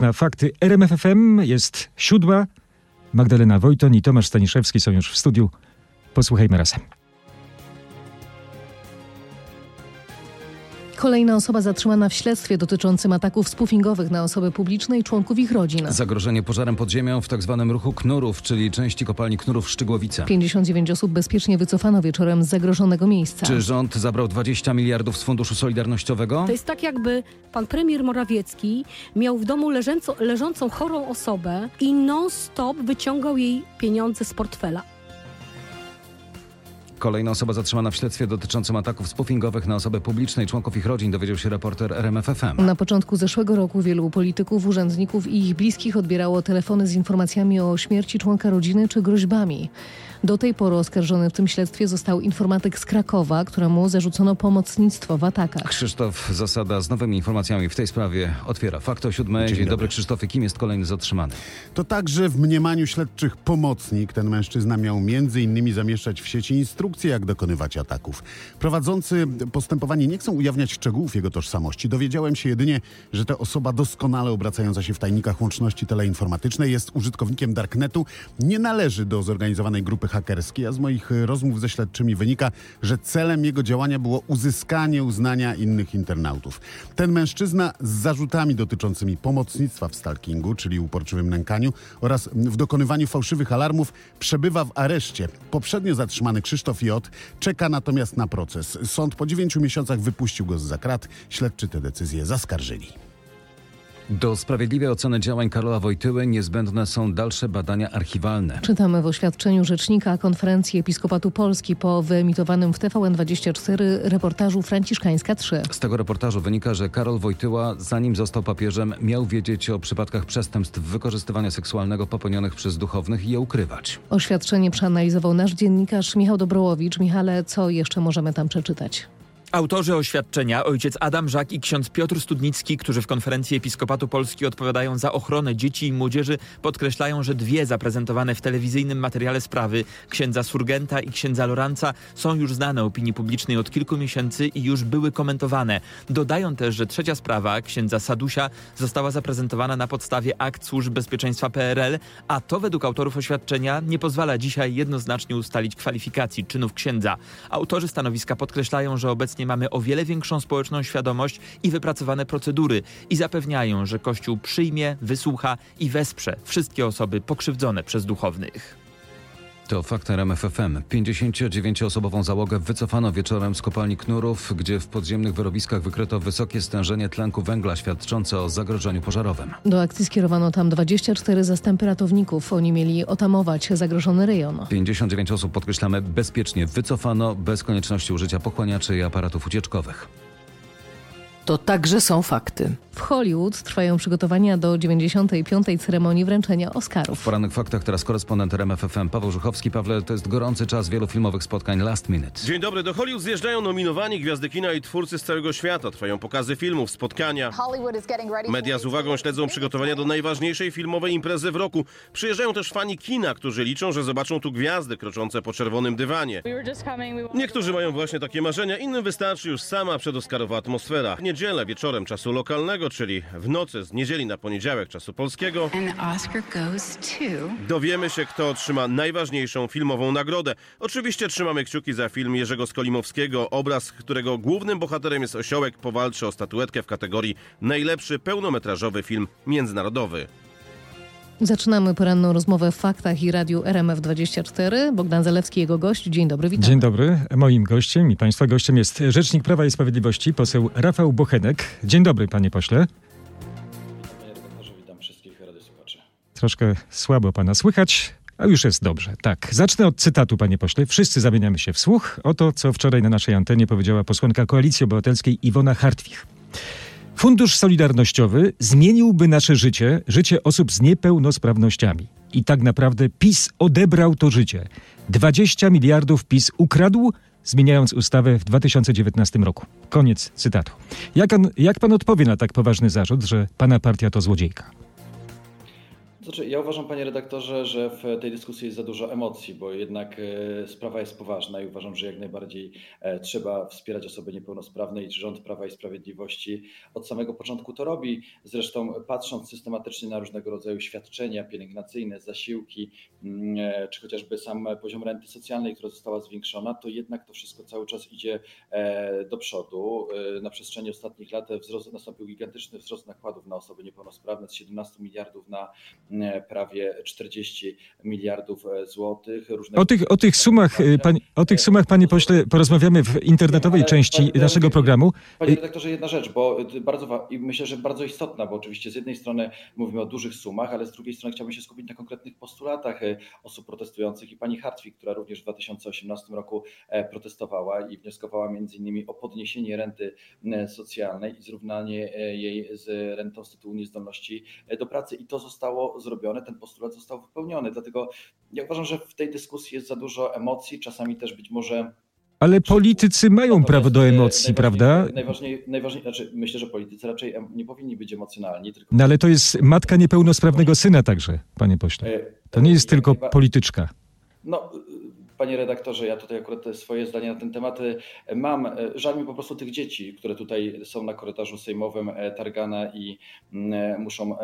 na fakty RMFFM. Jest siódma. Magdalena Wojton i Tomasz Staniszewski są już w studiu. Posłuchajmy razem. Kolejna osoba zatrzymana w śledztwie dotyczącym ataków spoofingowych na osoby publiczne i członków ich rodzin. Zagrożenie pożarem pod ziemią w tzw. ruchu Knurów, czyli części kopalni Knurów Szczygłowice. 59 osób bezpiecznie wycofano wieczorem z zagrożonego miejsca. Czy rząd zabrał 20 miliardów z Funduszu Solidarnościowego? To jest tak, jakby pan premier Morawiecki miał w domu leżącą, leżącą chorą osobę i non-stop wyciągał jej pieniądze z portfela. Kolejna osoba zatrzymana w śledztwie dotyczącym ataków spoofingowych na osoby publiczne i członków ich rodzin, dowiedział się reporter RMFFM. Na początku zeszłego roku wielu polityków, urzędników i ich bliskich odbierało telefony z informacjami o śmierci członka rodziny czy groźbami. Do tej pory oskarżony w tym śledztwie został informatyk z Krakowa, któremu zarzucono pomocnictwo w atakach. Krzysztof Zasada z nowymi informacjami w tej sprawie otwiera fakt o siódmej. Dzień, Dzień dobry dobry. Krzysztofie, kim jest kolejny zatrzymany? To także w mniemaniu śledczych pomocnik ten mężczyzna miał między innymi zamieszczać w sieci instrukcje, jak dokonywać ataków. Prowadzący postępowanie nie chcą ujawniać szczegółów jego tożsamości. Dowiedziałem się jedynie, że to osoba doskonale obracająca się w tajnikach łączności teleinformatycznej jest użytkownikiem Darknetu, nie należy do zorganizowanej grupy hakerskiej, a z moich y, rozmów ze śledczymi wynika, że celem jego działania było uzyskanie uznania innych internautów. Ten mężczyzna z zarzutami dotyczącymi pomocnictwa w stalkingu, czyli uporczywym nękaniu oraz w dokonywaniu fałszywych alarmów przebywa w areszcie. Poprzednio zatrzymany Krzysztof J. czeka natomiast na proces. Sąd po dziewięciu miesiącach wypuścił go z zakrat. Śledczy tę decyzję zaskarżyli. Do sprawiedliwej oceny działań Karola Wojtyły niezbędne są dalsze badania archiwalne. Czytamy w oświadczeniu rzecznika Konferencji Episkopatu Polski po wyemitowanym w TVN24 reportażu Franciszkańska 3. Z tego reportażu wynika, że Karol Wojtyła, zanim został papieżem, miał wiedzieć o przypadkach przestępstw wykorzystywania seksualnego popełnionych przez duchownych i je ukrywać. Oświadczenie przeanalizował nasz dziennikarz Michał Dobrołowicz. Michale, co jeszcze możemy tam przeczytać? Autorzy oświadczenia, ojciec Adam Żak i ksiądz Piotr Studnicki, którzy w konferencji Episkopatu Polski odpowiadają za ochronę dzieci i młodzieży, podkreślają, że dwie zaprezentowane w telewizyjnym materiale sprawy, księdza Surgenta i księdza Loranca, są już znane opinii publicznej od kilku miesięcy i już były komentowane. Dodają też, że trzecia sprawa, księdza Sadusia, została zaprezentowana na podstawie akt służb bezpieczeństwa PRL, a to według autorów oświadczenia nie pozwala dzisiaj jednoznacznie ustalić kwalifikacji czynów księdza. Autorzy stanowiska podkreślają, że obecnie mamy o wiele większą społeczną świadomość i wypracowane procedury i zapewniają, że Kościół przyjmie, wysłucha i wesprze wszystkie osoby pokrzywdzone przez duchownych. To fakt RMFFM. 59-osobową załogę wycofano wieczorem z kopalni Knurów, gdzie w podziemnych wyrobiskach wykryto wysokie stężenie tlenku węgla świadczące o zagrożeniu pożarowym. Do akcji skierowano tam 24 zastępy ratowników. Oni mieli otamować zagrożony rejon. 59 osób, podkreślamy, bezpiecznie wycofano bez konieczności użycia pochłaniaczy i aparatów ucieczkowych. To także są fakty. W Hollywood trwają przygotowania do 95. ceremonii wręczenia W Oscarów. porannych faktach teraz korespondent RMFFM Paweł Żuchowski. Pawle, to jest gorący czas wielu filmowych spotkań last minute. Dzień dobry, do Hollywood zjeżdżają nominowani gwiazdy kina i twórcy z całego świata. Trwają pokazy filmów, spotkania. Media z uwagą śledzą przygotowania do najważniejszej filmowej imprezy w roku. Przyjeżdżają też fani kina, którzy liczą, że zobaczą tu gwiazdy kroczące po czerwonym dywanie. Niektórzy mają właśnie takie marzenia, innym wystarczy już sama przedoskarowa atmosfera. W niedzielę wieczorem czasu lokalnego, czyli w nocy z niedzieli na poniedziałek czasu polskiego, dowiemy się, kto otrzyma najważniejszą filmową nagrodę. Oczywiście trzymamy kciuki za film Jerzego Skolimowskiego, obraz, którego głównym bohaterem jest osiołek, powalczy o statuetkę w kategorii najlepszy pełnometrażowy film międzynarodowy. Zaczynamy poranną rozmowę w faktach i radiu RMF24. Bogdan Zalewski, jego gość. Dzień dobry, witam. Dzień dobry. Moim gościem i Państwa gościem jest Rzecznik Prawa i Sprawiedliwości, poseł Rafał Bochenek. Dzień dobry, panie pośle. Witam wszystkich radiosłuchaczy. Troszkę słabo pana słychać, a już jest dobrze. Tak, zacznę od cytatu, panie pośle. Wszyscy zamieniamy się w słuch. Oto, co wczoraj na naszej antenie powiedziała posłanka Koalicji Obywatelskiej Iwona Hartwich. Fundusz Solidarnościowy zmieniłby nasze życie, życie osób z niepełnosprawnościami. I tak naprawdę PiS odebrał to życie. 20 miliardów PiS ukradł, zmieniając ustawę w 2019 roku. Koniec cytatu. Jak, on, jak pan odpowie na tak poważny zarzut, że pana partia to złodziejka? Znaczy, ja uważam, panie redaktorze, że w tej dyskusji jest za dużo emocji, bo jednak e, sprawa jest poważna i uważam, że jak najbardziej e, trzeba wspierać osoby niepełnosprawne i rząd Prawa i Sprawiedliwości od samego początku to robi. Zresztą patrząc systematycznie na różnego rodzaju świadczenia pielęgnacyjne, zasiłki, mm, e, czy chociażby sam poziom renty socjalnej, która została zwiększona, to jednak to wszystko cały czas idzie do przodu. Na przestrzeni ostatnich lat wzrost, nastąpił gigantyczny wzrost nakładów na osoby niepełnosprawne z 17 miliardów na prawie 40 miliardów e, złotych. O tych, o tych sumach, e, pani, o tych sumach, panie pośle, porozmawiamy w internetowej części naszego programu. Panie redaktorze, jedna rzecz, bo bardzo, i myślę, że bardzo istotna, bo oczywiście z jednej strony mówimy o dużych sumach, ale z drugiej strony chciałbym się skupić na konkretnych postulatach osób protestujących i pani Hartwig, która również w 2018 roku protestowała i wnioskowała między innymi o podniesienie renty socjalnej i zrównanie jej z rentą z tytułu niezdolności do pracy i to zostało zrobione, ten postulat został wypełniony. Dlatego ja uważam, że w tej dyskusji jest za dużo emocji, czasami też być może ale politycy mają prawo do emocji, prawda? Najważniej, najważniej, znaczy myślę, że politycy raczej nie powinni być emocjonalni. Tylko... No ale to jest matka niepełnosprawnego syna także, panie pośle. E, to nie jest tylko polityczka. No, Panie redaktorze, ja tutaj akurat swoje zdanie na ten temat e, mam. E, żal mi po prostu tych dzieci, które tutaj są na korytarzu sejmowym e, targana i mm, muszą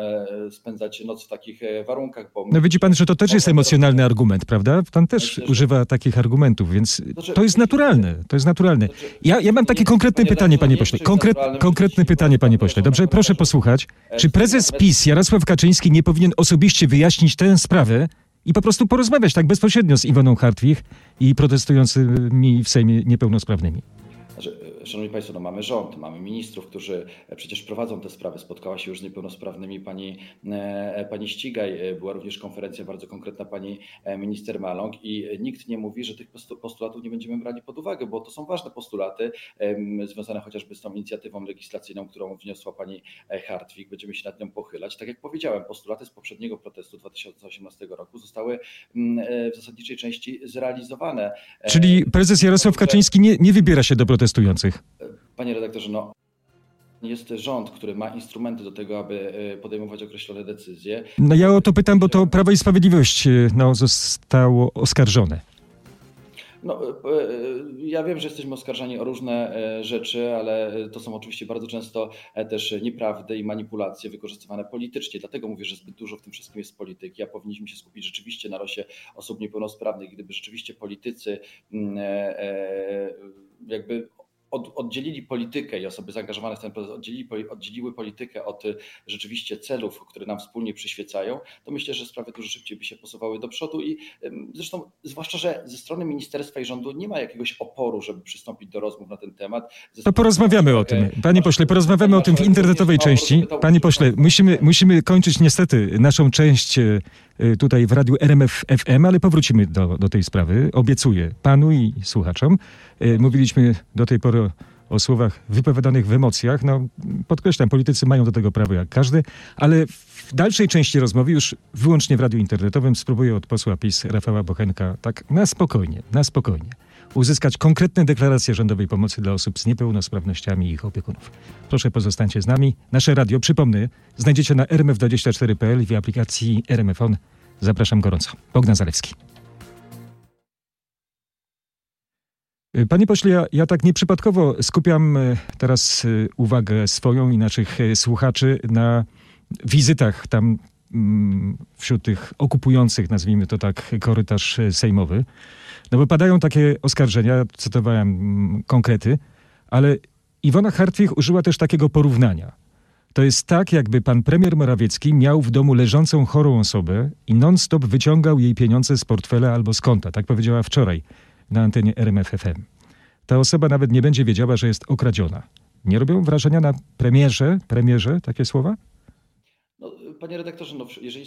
spędzać noc w takich warunkach. Bo no widzi pan, że to też jest emocjonalny argument, prawda? Pan też używa takich argumentów, więc znaczy, to jest naturalne. To jest naturalne. Znaczy, ja, ja mam takie konkretne pytanie, panie pośle. Konkret, konkretne pytanie, panie pośle. Dobrze, proszę posłuchać. Czy prezes PiS Jarosław Kaczyński nie powinien osobiście wyjaśnić tę sprawę, i po prostu porozmawiać tak bezpośrednio z Iwoną Hartwig i protestującymi w Sejmie niepełnosprawnymi. Szanowni Państwo, no mamy rząd, mamy ministrów, którzy przecież prowadzą te sprawy. Spotkała się już z niepełnosprawnymi pani, e, pani Ścigaj. Była również konferencja bardzo konkretna pani e, minister Maląg i nikt nie mówi, że tych postulatów nie będziemy brali pod uwagę, bo to są ważne postulaty związane chociażby z tą inicjatywą legislacyjną, którą wniosła pani e, Hartwig. Będziemy się nad nią pochylać. Tak jak powiedziałem, postulaty z poprzedniego protestu 2018 roku zostały w zasadniczej części zrealizowane. Czyli prezes Jarosław Kaczyński nie, nie wybiera się do protestujących? Panie redaktorze, no jest rząd, który ma instrumenty do tego, aby e, podejmować określone decyzje. No ja o to pytam, bo to Prawo i Sprawiedliwość e, no, zostało oskarżone. No, e, ja wiem, że jesteśmy oskarżani o różne rzeczy, ale to są oczywiście bardzo często też nieprawdy i manipulacje wykorzystywane politycznie. Dlatego mówię, że zbyt dużo w tym wszystkim jest polityki, a powinniśmy się skupić rzeczywiście na losie osób niepełnosprawnych. Gdyby rzeczywiście politycy mm, jakby od, oddzielili politykę i osoby zaangażowane w ten proces oddzielili, oddzieliły politykę od y, rzeczywiście celów, które nam wspólnie przyświecają, to myślę, że sprawy dużo szybciej by się posuwały do przodu i zresztą zwłaszcza, że ze strony ministerstwa i rządu nie ma jakiegoś oporu, żeby przystąpić do rozmów na ten temat. to porozmawiamy o tym. Panie pośle, porozmawiamy o tym w internetowej części. Panie pośle, musimy, musimy kończyć niestety naszą część y, y, tutaj w radiu RMF FM, ale powrócimy do, do tej sprawy. Obiecuję panu i słuchaczom. Mówiliśmy do tej pory o, słowach wypowiadanych w emocjach. No, podkreślam, politycy mają do tego prawo jak każdy, ale w dalszej części rozmowy, już wyłącznie w radiu internetowym, spróbuję od posła PiS Rafała Bochenka tak na spokojnie, na spokojnie uzyskać konkretne deklaracje rządowej pomocy dla osób z niepełnosprawnościami i ich opiekunów. Proszę pozostańcie z nami. Nasze radio, przypomnę, znajdziecie na rmf24.pl w aplikacji RMFON. Zapraszam gorąco. Bogdan Zalewski. Panie pośle, ja, ja, tak nieprzypadkowo skupiam y, teraz y, uwagę swoją i naszych słuchaczy na wizytach tam mm, wśród tych okupujących, nazwijmy to tak, korytarz sejmowy. No bo padają takie oskarżenia, cytowałem mm, konkrety, ale Iwona Hartwig użyła też takiego porównania. To jest tak, jakby pan premier Morawiecki miał w domu leżącą chorą osobę i non-stop wyciągał jej pieniądze z portfela albo z konta. Tak powiedziała wczoraj na antenie RMFFM. Ta osoba nawet nie będzie wiedziała, że jest okradziona. Nie robią wrażenia na premierze, premierze takie słowa? Panie redaktorze, no, jeżeli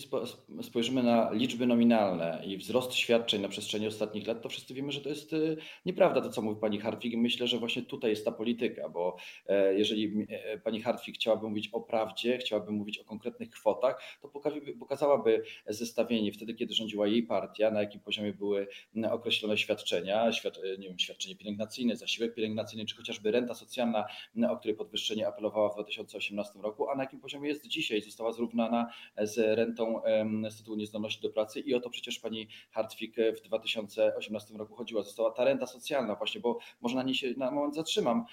spojrzymy na liczby nominalne i wzrost świadczeń na przestrzeni ostatnich lat, to wszyscy wiemy, że to jest y, nieprawda to, co mówi pani Hartwig. Myślę, że właśnie tutaj jest ta polityka, bo e, jeżeli e, pani Hartwig chciałaby mówić o prawdzie, chciałaby mówić o konkretnych kwotach, to pokazałaby zestawienie wtedy, kiedy rządziła jej partia, na jakim poziomie były określone świadczenia, świad, e, nie wiem, świadczenie pielęgnacyjne, zasiłek pielęgnacyjny, czy chociażby renta socjalna, o której podwyższenie apelowała w 2018 roku, a na jakim poziomie jest dzisiaj, została zrównana z rentą z tytułu niezdolności do pracy i o to przecież pani Hartwig w 2018 roku chodziła. Została ta renta socjalna właśnie, bo może na niej się na moment zatrzymam.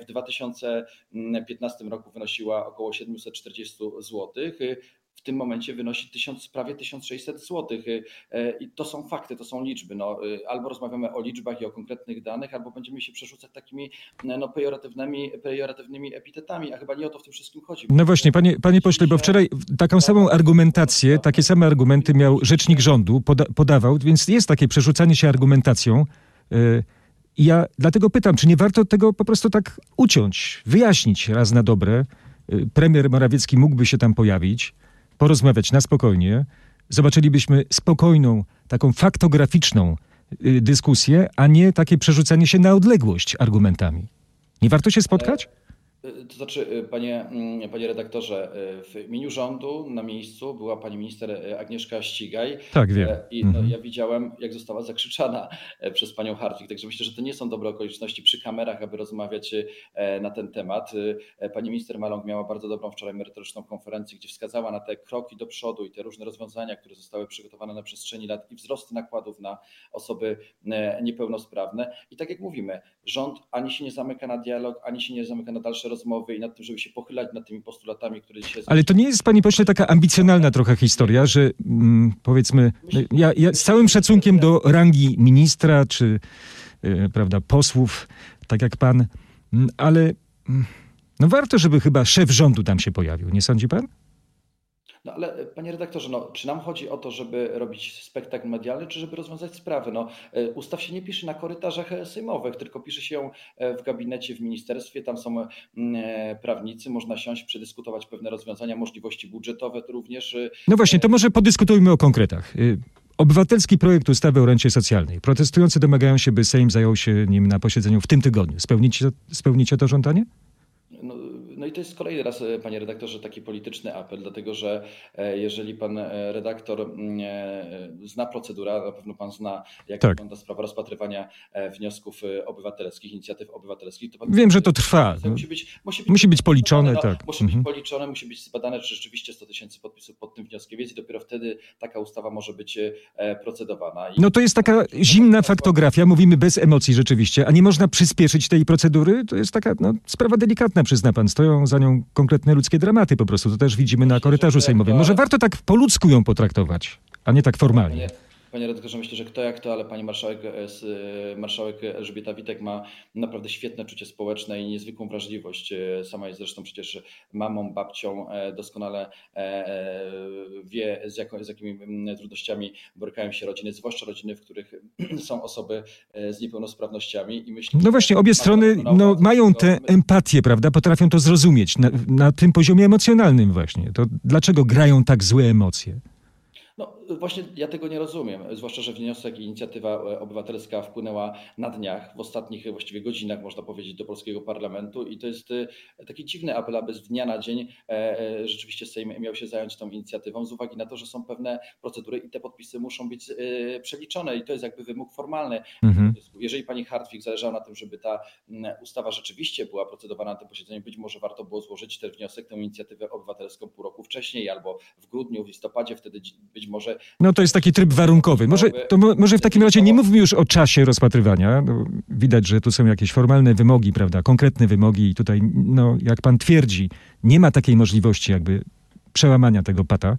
W 2015 roku wynosiła około 740 zł w tym momencie wynosi 1000, prawie 1600 zł. E, I to są fakty, to są liczby. No, e, albo rozmawiamy o liczbach i o konkretnych danych, albo będziemy się przerzucać takimi no, pejoratywnymi, pejoratywnymi epitetami, a chyba nie o to w tym wszystkim chodzi. No właśnie, panie, panie pośle, bo wczoraj taką samą argumentację, takie same argumenty miał rzecznik rządu, poda, podawał, więc jest takie przerzucanie się argumentacją. I ja dlatego pytam, czy nie warto tego po prostu tak uciąć, wyjaśnić raz na dobre. Premier Morawiecki mógłby się tam pojawić porozmawiać na spokojnie, zobaczylibyśmy spokojną, taką faktograficzną y, dyskusję, a nie takie przerzucanie się na odległość argumentami. Nie warto się spotkać? Y, to znaczy, y, panie, mm, panie redaktorze, y, w imieniu rządu na miejscu była pani minister Agnieszka Ścigaj. Tak, wiem. I no, mhm. ja widziałem, jak została zakrzyczana przez panią Hartwig. Także myślę, że to nie są dobre okoliczności przy kamerach, aby rozmawiać na ten temat. Pani minister Maląg miała bardzo dobrą wczoraj merytoryczną konferencję, gdzie wskazała na te kroki do przodu i te różne rozwiązania, które zostały przygotowane na przestrzeni lat i wzrosty nakładów na osoby niepełnosprawne. I tak jak mówimy, rząd ani się nie zamyka na dialog, ani się nie zamyka na dalsze rozmowy i nad tym, żeby się pochylać nad tymi postulatami, które dzisiaj... Ale to nie jest, panie pośle, taka ambicjonalna trochę historia, że mm, powiedzmy, ja, ja, z całym szacunkiem do rangi ministra czy yy, prawda, posłów, tak jak pan, yy, ale yy, no warto, żeby chyba szef rządu tam się pojawił, nie sądzi pan? No ale e, panie redaktorze, no, czy nam chodzi o to, żeby robić spektakl medialny, czy żeby rozwiązać sprawy? No, e, ustaw się nie pisze na korytarzach e, sejmowych, tylko pisze się w gabinecie w ministerstwie, tam są prawnicy, można siąść, przedyskutować pewne rozwiązania, możliwości budżetowe również. No właśnie, to może podyskutujmy o konkretach. Obywatelski projekt ustawy o rencie socjalnej. Protestujący domagają się, by Sejm zajął się nim na posiedzeniu w tym tygodniu. Spełnicie, spełnicie to żądanie? No, i to jest kolejny raz, e, panie redaktorze, taki polityczny apel, dlatego że e, jeżeli pan e, redaktor mm, zna procedurę, na pewno pan zna, jak tak. wygląda sprawa rozpatrywania wniosków obywatelskich, inicjatyw obywatelskich. To pan Wiem, że to trwa. Musi być, musi być, musi być policzone, no, tak. Musi mhm. być policzone, musi być zbadane, czy rzeczywiście 100 tysięcy podpisów pod tym wnioskiem jest i dopiero wtedy taka ustawa może być procedowana. I no to jest taka zimna faktografia, mówimy bez emocji rzeczywiście, a nie można przyspieszyć tej procedury? To jest taka no, sprawa delikatna, przyzna pan. Stoją za nią konkretne ludzkie dramaty po prostu. To też widzimy na korytarzu sejmowym. Może warto tak po ludzku ją potraktować, a nie tak formalnie. Panie redaktorze, myślę, że kto jak to, ale pani marszałek, e, e, marszałek Elżbieta Witek ma naprawdę świetne czucie społeczne i niezwykłą wrażliwość. E, sama jest zresztą przecież mamą, babcią, doskonale wie z, jaką, z jakimi mm, trudnościami borykają się rodziny, zwłaszcza rodziny, w których są osoby z niepełnosprawnościami. I myślę, no właśnie, obie strony no, mają tę empatię, prawda? Potrafią to zrozumieć na, na tym poziomie emocjonalnym właśnie. To dlaczego grają tak złe emocje? No właśnie ja tego nie rozumiem, zwłaszcza, że wniosek i inicjatywa e, obywatelska wpłynęła na dniach, w ostatnich właściwie godzinach, można powiedzieć, do polskiego parlamentu i to jest e, taki dziwny apel, aby z dnia na dzień e, rzeczywiście Sejm miał się zająć tą inicjatywą z uwagi na to, że są pewne procedury i te podpisy muszą być przeliczone i to jest jakby wymóg formalny. Mhm. Jeżeli pani Hartwig zależało na tym, żeby ta ustawa rzeczywiście była procedowana na tym posiedzeniu, być może warto było złożyć ten wniosek, tę inicjatywę obywatelską pół roku wcześniej albo w grudniu, w listopadzie, wtedy być może no to jest taki tryb warunkowy. Może, to może w takim razie nie mówmy już o czasie rozpatrywania. No, widać, że tu są jakieś formalne wymogi, prawda, konkretne wymogi i tutaj, no, jak pan twierdzi, nie ma takiej możliwości jakby przełamania tego pata.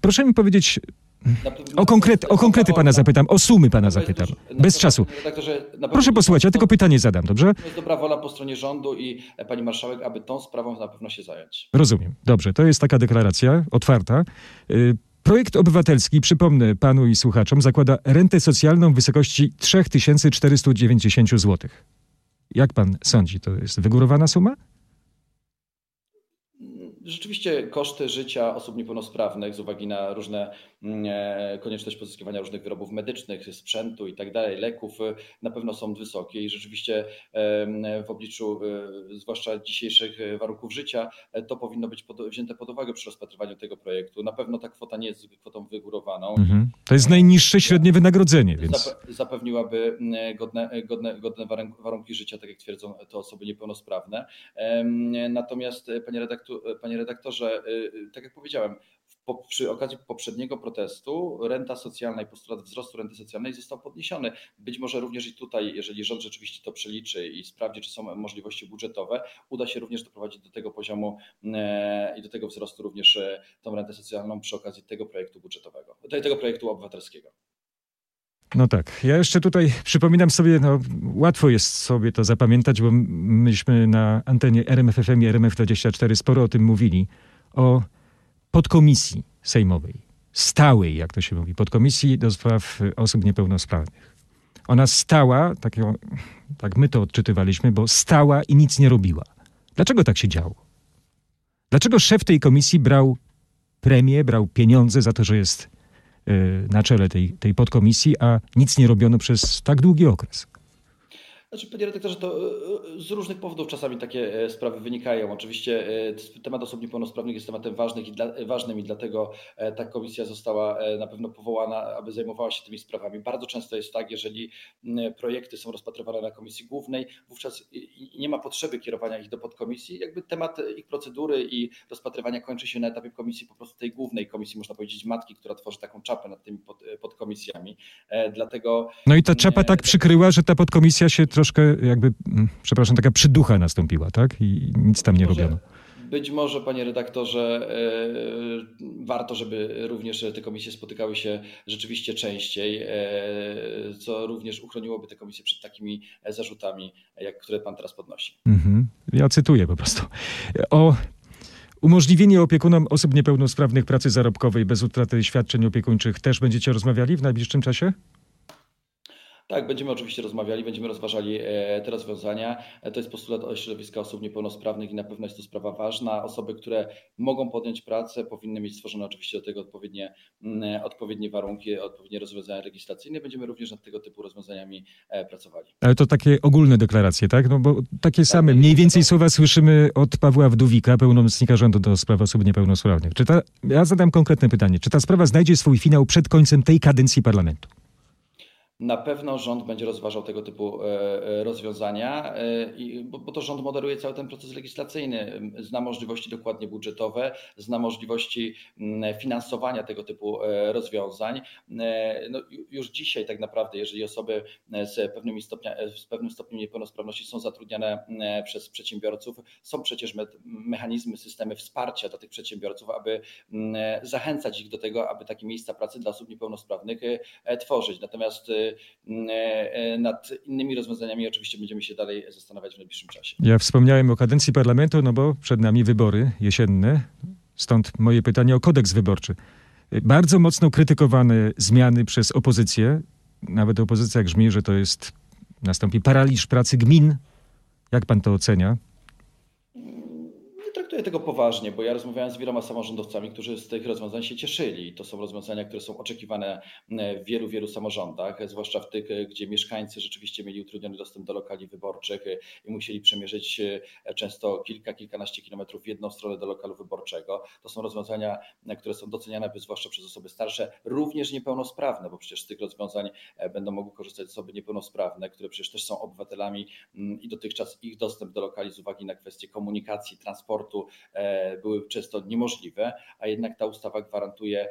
Proszę mi powiedzieć, o, konkret, o konkrety pana zapytam, o sumy pana zapytam. Bez czasu. Proszę posłuchać, ja tylko pytanie zadam, dobrze? Jest dobra wola po stronie rządu i pani marszałek, aby tą sprawą na pewno się zająć. Rozumiem. Dobrze, to jest taka deklaracja otwarta. Projekt obywatelski, przypomnę panu i słuchaczom, zakłada rentę socjalną w wysokości 3490 zł. Jak pan sądzi, to jest wygórowana suma? Rzeczywiście koszty życia osób niepełnosprawnych z uwagi na różne konieczność pozyskiwania różnych wyrobów medycznych, sprzętu i tak dalej, leków e, na pewno są wysokie i rzeczywiście w obliczu e, zwłaszcza dzisiejszych warunków życia to powinno być pod, wzięte pod uwagę przy rozpatrywaniu tego projektu. Na pewno ta kwota nie jest kwotą wygórowaną. Mhm. To jest najniższe średnie wynagrodzenie, więc zapewniłaby godne, godne, godne warunki życia, tak jak twierdzą te osoby niepełnosprawne. Natomiast panie panie redaktorze, tak jak powiedziałem, po, przy okazji poprzedniego protestu renta socjalna i postulat wzrostu renty socjalnej został podniesiony. Być może również i tutaj, jeżeli rząd rzeczywiście to przeliczy i sprawdzi, czy są możliwości budżetowe, uda się również doprowadzić do tego poziomu e, i do tego wzrostu również e, tą rentę socjalną przy okazji tego projektu budżetowego, tego projektu obywatelskiego. No tak. Ja jeszcze tutaj przypominam sobie, no łatwo jest sobie to zapamiętać, bo myśmy na antenie RMFFM i RMF24 sporo o tym mówili. O podkomisji sejmowej, stałej, jak to się mówi, podkomisji do spraw osób niepełnosprawnych. Ona stała, tak, ją, tak my to odczytywaliśmy, bo stała i nic nie robiła. Dlaczego tak się działo? Dlaczego szef tej komisji brał premię, brał pieniądze za to, że jest y, na czele tej, tej podkomisji, a nic nie robiono przez tak długi okres? Znaczy, panie redaktorze, to e, e, z różnych powodów czasami takie e, sprawy wynikają. Oczywiście temat osób niepełnosprawnych jest tematem ważnym i, dla, ważnym i dlatego ta komisja została na pewno powołana, aby zajmowała się tymi sprawami. Bardzo często jest tak, jeżeli projekty są rozpatrywane na komisji głównej, wówczas nie ma potrzeby kierowania ich do podkomisji. Jakby temat ich procedury i rozpatrywania kończy się na etapie komisji po prostu tej głównej komisji, można powiedzieć matki, która tworzy taką czapę nad tymi pod, podkomisjami. Dlatego... No i ta czapa tak przykryła, że ta podkomisja się troszkę troszkę jakby, mm, przepraszam, taka przyducha nastąpiła, tak? I nic tam nie może, robiono. Być może, panie redaktorze, e, warto, żeby również te komisje spotykały się rzeczywiście częściej, e, co również uchroniłoby te komisje przed takimi zarzutami, jak które pan teraz podnosi. Mhm. Ja cytuję po prostu. O umożliwienie opiekunom osób niepełnosprawnych pracy zarobkowej bez utraty świadczeń opiekuńczych też będziecie rozmawiali w najbliższym czasie? Tak, będziemy oczywiście rozmawiali, będziemy rozważali e, te rozwiązania. E, to jest postulat środowiska osób niepełnosprawnych i na pewno jest to sprawa ważna. Osoby, które mogą podjąć pracę, powinny mieć stworzone oczywiście do tego odpowiednie, mm, odpowiednie warunki, odpowiednie rozwiązania legislacyjne. Będziemy również nad tego typu rozwiązaniami e, pracowali. Ale to takie ogólne deklaracje, tak? No bo takie same, mniej więcej słowa słyszymy od Pawła Wdówika, pełnomocnika rządu do spraw osób niepełnosprawnych. Czy ta, ja zadam konkretne pytanie. Czy ta sprawa znajdzie swój finał przed końcem tej kadencji parlamentu? Na pewno rząd będzie rozważał tego typu e, e, rozwiązania, e, bo to rząd moderuje cały ten proces legislacyjny. Zna możliwości dokładnie budżetowe, zna możliwości finansowania tego typu rozwiązań. No, już dzisiaj tak naprawdę, jeżeli osoby z, pewnymi stopnia, z pewnym stopniem niepełnosprawności są zatrudniane przez przedsiębiorców, są przecież mechanizmy, systemy wsparcia dla tych przedsiębiorców, aby zachęcać ich do tego, aby takie miejsca pracy dla osób niepełnosprawnych tworzyć. Natomiast nad innymi rozwiązaniami oczywiście będziemy się dalej zastanawiać w najbliższym czasie. Ja wspomniałem o kadencji parlamentu, no bo przed nami wybory jesienne, stąd moje pytanie o kodeks wyborczy. Bardzo mocno krytykowane zmiany przez opozycję, nawet opozycja grzmi, że to jest, nastąpi paraliż pracy gmin. Jak pan to ocenia? Traktuję tego poważnie, bo ja rozmawiałem z wieloma samorządowcami, którzy z tych rozwiązań się cieszyli. To są rozwiązania, które są oczekiwane w wielu, wielu samorządach, zwłaszcza w tych, gdzie mieszkańcy rzeczywiście mieli utrudniony dostęp do lokali wyborczych i musieli przemierzyć e, często kilka, kilkanaście kilometrów w jedną stronę do lokalu wyborczego. To są rozwiązania, które są doceniane zwłaszcza przez osoby starsze, również niepełnosprawne, bo przecież z tych rozwiązań e, będą mogły korzystać osoby niepełnosprawne, które przecież też są obywatelami mm, i dotychczas ich dostęp do lokali z uwagi na kwestie komunikacji, transportu, E, były często niemożliwe, a jednak ta ustawa gwarantuje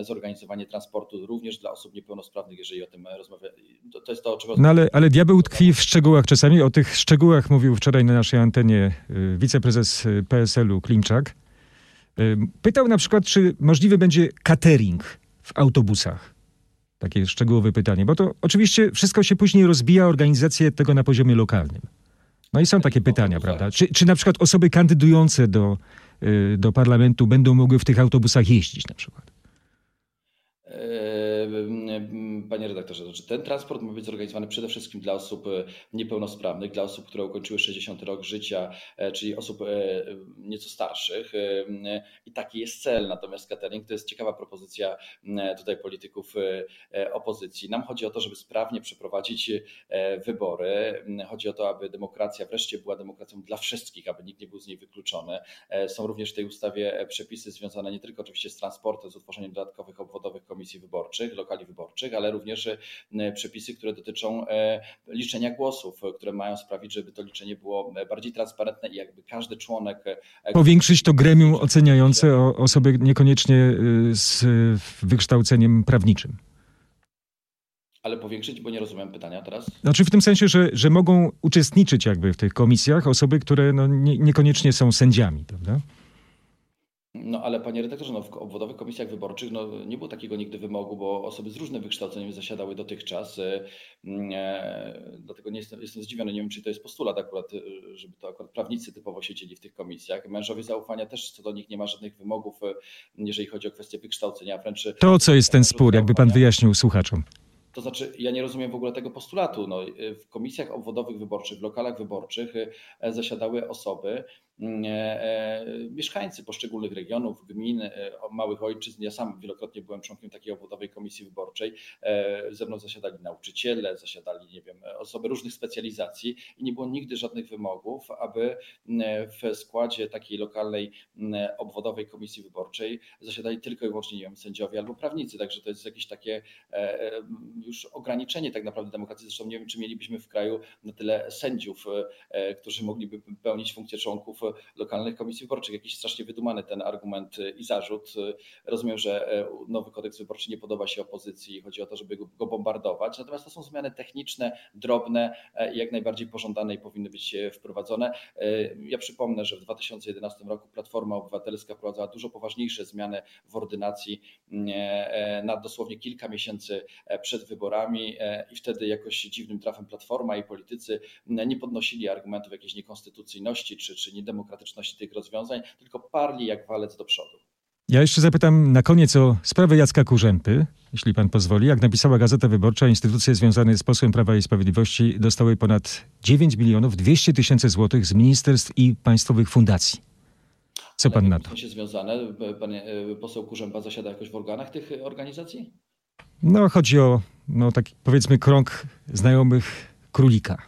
zorganizowanie transportu również dla osób niepełnosprawnych, jeżeli o tym rozmawia. To jest to, o czym No ale, ale diabeł tkwi w szczegółach czasami. O tych szczegółach mówił wczoraj na naszej antenie y, wiceprezes y, PSL-u Klimczak. Y, pytał na przykład, czy możliwy będzie catering w autobusach. Takie szczegółowe pytanie, bo to oczywiście wszystko się później rozbija organizację tego na poziomie lokalnym. No i są takie pytania, prawda? Czy, czy na przykład osoby kandydujące do, y, do parlamentu będą mogły w tych autobusach jeździć na przykład? Panie redaktorze, znaczy ten transport ma być zorganizowany przede wszystkim dla osób e, niepełnosprawnych, dla osób, które ukończyły 60 rok życia, e, czyli osób e, nieco starszych. I taki jest cel. Natomiast catering to jest ciekawa propozycja tutaj polityków opozycji. Nam chodzi o to, żeby sprawnie przeprowadzić wybory. Chodzi o to, aby demokracja wreszcie była demokracją dla wszystkich, aby nikt nie był z niej wykluczony. Są również w tej ustawie przepisy związane nie tylko oczywiście z transportem, z utworzeniem dodatkowych obwodowych komisji wyborczych, lokali wyborczych, ale również przepisy, które dotyczą liczenia głosów, które mają sprawić, żeby to liczenie było bardziej transparentne i jakby każdy członek. Powiększyć to gremium oceniające osoby niekoniecznie z wykształceniem prawniczym. Ale powiększyć, bo nie rozumiem pytania teraz. Znaczy w tym sensie, że, że mogą uczestniczyć jakby w tych komisjach osoby, które no nie, niekoniecznie są sędziami, prawda? No ale panie redaktorze, no, w obwodowych komisjach wyborczych no, nie było takiego nigdy wymogu, bo osoby z różnym wykształceniem zasiadały dotychczas. E, mm, e, dlatego nie jestem, jestem zdziwiony, nie wiem czy to jest postulat akurat, e, żeby to akurat prawnicy typowo siedzieli w tych komisjach. Mężowie zaufania też co do nich nie ma żadnych wymogów, e, jeżeli chodzi o kwestię wykształcenia, wręcz... To co jest ten spór, jakby pan wyjaśnił słuchaczom. To znaczy, ja nie rozumiem w ogóle tego postulatu. No, w komisjach obwodowych wyborczych, w lokalach wyborczych zasiadały osoby, mieszkańcy poszczególnych regionów, gmin, małych ojczyzn. Ja sam wielokrotnie byłem członkiem takiej obwodowej komisji wyborczej. Ze mną zasiadali nauczyciele, zasiadali, nie wiem, osoby różnych specjalizacji i nie było nigdy żadnych wymogów, aby w składzie takiej lokalnej obwodowej komisji wyborczej zasiadali tylko i wyłącznie, nie wiem, sędziowie albo prawnicy. Także to jest jakieś takie już ograniczenie tak naprawdę demokracji. Zresztą nie wiem, czy mielibyśmy w kraju na tyle sędziów, e, którzy mogliby pełnić funkcję członków lokalnych komisji wyborczych. Jakiś strasznie wydumany ten argument i zarzut. Rozumiem, że e, nowy kodeks wyborczy nie podoba się opozycji. Chodzi o to, żeby go bombardować. Natomiast to są zmiany techniczne, drobne i jak najbardziej pożądane i powinny być wprowadzone. E, ja przypomnę, że w 2011 roku Platforma Obywatelska wprowadzała dużo poważniejsze zmiany w ordynacji na dosłownie kilka miesięcy przed wyborami e, i wtedy jakoś dziwnym trafem Platforma i politycy nie podnosili argumentów jakiejś niekonstytucyjności czy, czy niedemokratyczności tych rozwiązań, tylko parli jak walec do przodu. Ja jeszcze zapytam na koniec o sprawę Jacka Kurzępy, jeśli pan pozwoli. Jak napisała Gazeta Wyborcza, instytucje związane z posłem Prawa i Sprawiedliwości dostały ponad 9 milionów 200 tysięcy złotych z ministerstw i państwowych fundacji. Co pan na to? się związane? Pan poseł Kurzępa zasiada jakoś w organach tych organizacji? No, chodzi o no, taki powiedzmy krąg znajomych królika.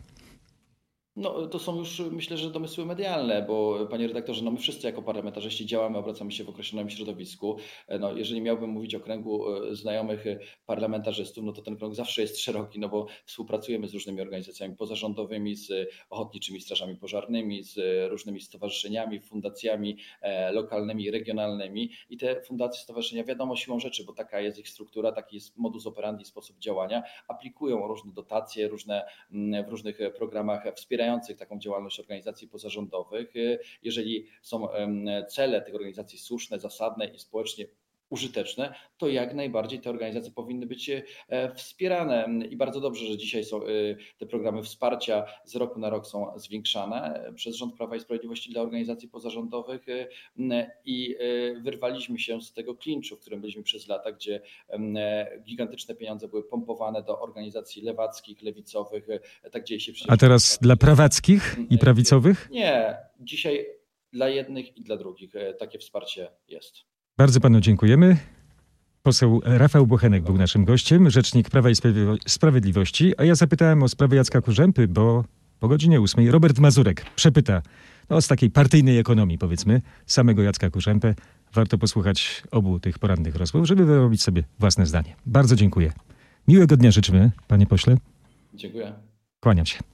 No, to są już myślę, że domysły medialne, bo panie redaktorze, no my wszyscy jako parlamentarzyści działamy, obracamy się w określonym środowisku. No, jeżeli miałbym mówić o kręgu e, znajomych parlamentarzystów, no to ten krąg zawsze jest szeroki, no bo współpracujemy z różnymi organizacjami pozarządowymi, z ochotniczymi strażami pożarnymi, z różnymi stowarzyszeniami, fundacjami e, lokalnymi, regionalnymi i te fundacje, stowarzyszenia wiadomo siłą rzeczy, bo taka jest ich struktura, taki jest modus operandi, sposób działania, aplikują różne dotacje, różne, w różnych programach wspierania wspierających taką działalność organizacji pozarządowych. Jeżeli są cele tych organizacji słuszne, zasadne i społecznie użyteczne, to jak najbardziej te organizacje powinny być e, wspierane. I bardzo dobrze, że dzisiaj są y, te programy wsparcia z roku na rok są zwiększane przez rząd Prawa i Sprawiedliwości dla organizacji pozarządowych i wyrwaliśmy się z tego klinczu, w którym byliśmy przez lata, gdzie gigantyczne pieniądze były pompowane do organizacji lewackich, lewicowych. Tak dzieje się A teraz dla prawackich i prawicowych? Nie, dzisiaj dla jednych i dla drugich e, takie wsparcie jest. Bardzo panu dziękujemy. Poseł Rafał Bochenek był naszym gościem, rzecznik Prawa i Sprawiedliwości, a ja zapytałem o sprawę Jacka Kurzępy, bo po godzinie ósmej Robert Mazurek przepyta no, z takiej partyjnej ekonomii, powiedzmy, samego Jacka Kurzępę. Warto posłuchać obu tych porannych rozmów, żeby wyrobić sobie własne zdanie. Bardzo dziękuję. Miłego dnia życzymy, panie pośle. Dziękuję. Kłaniam się.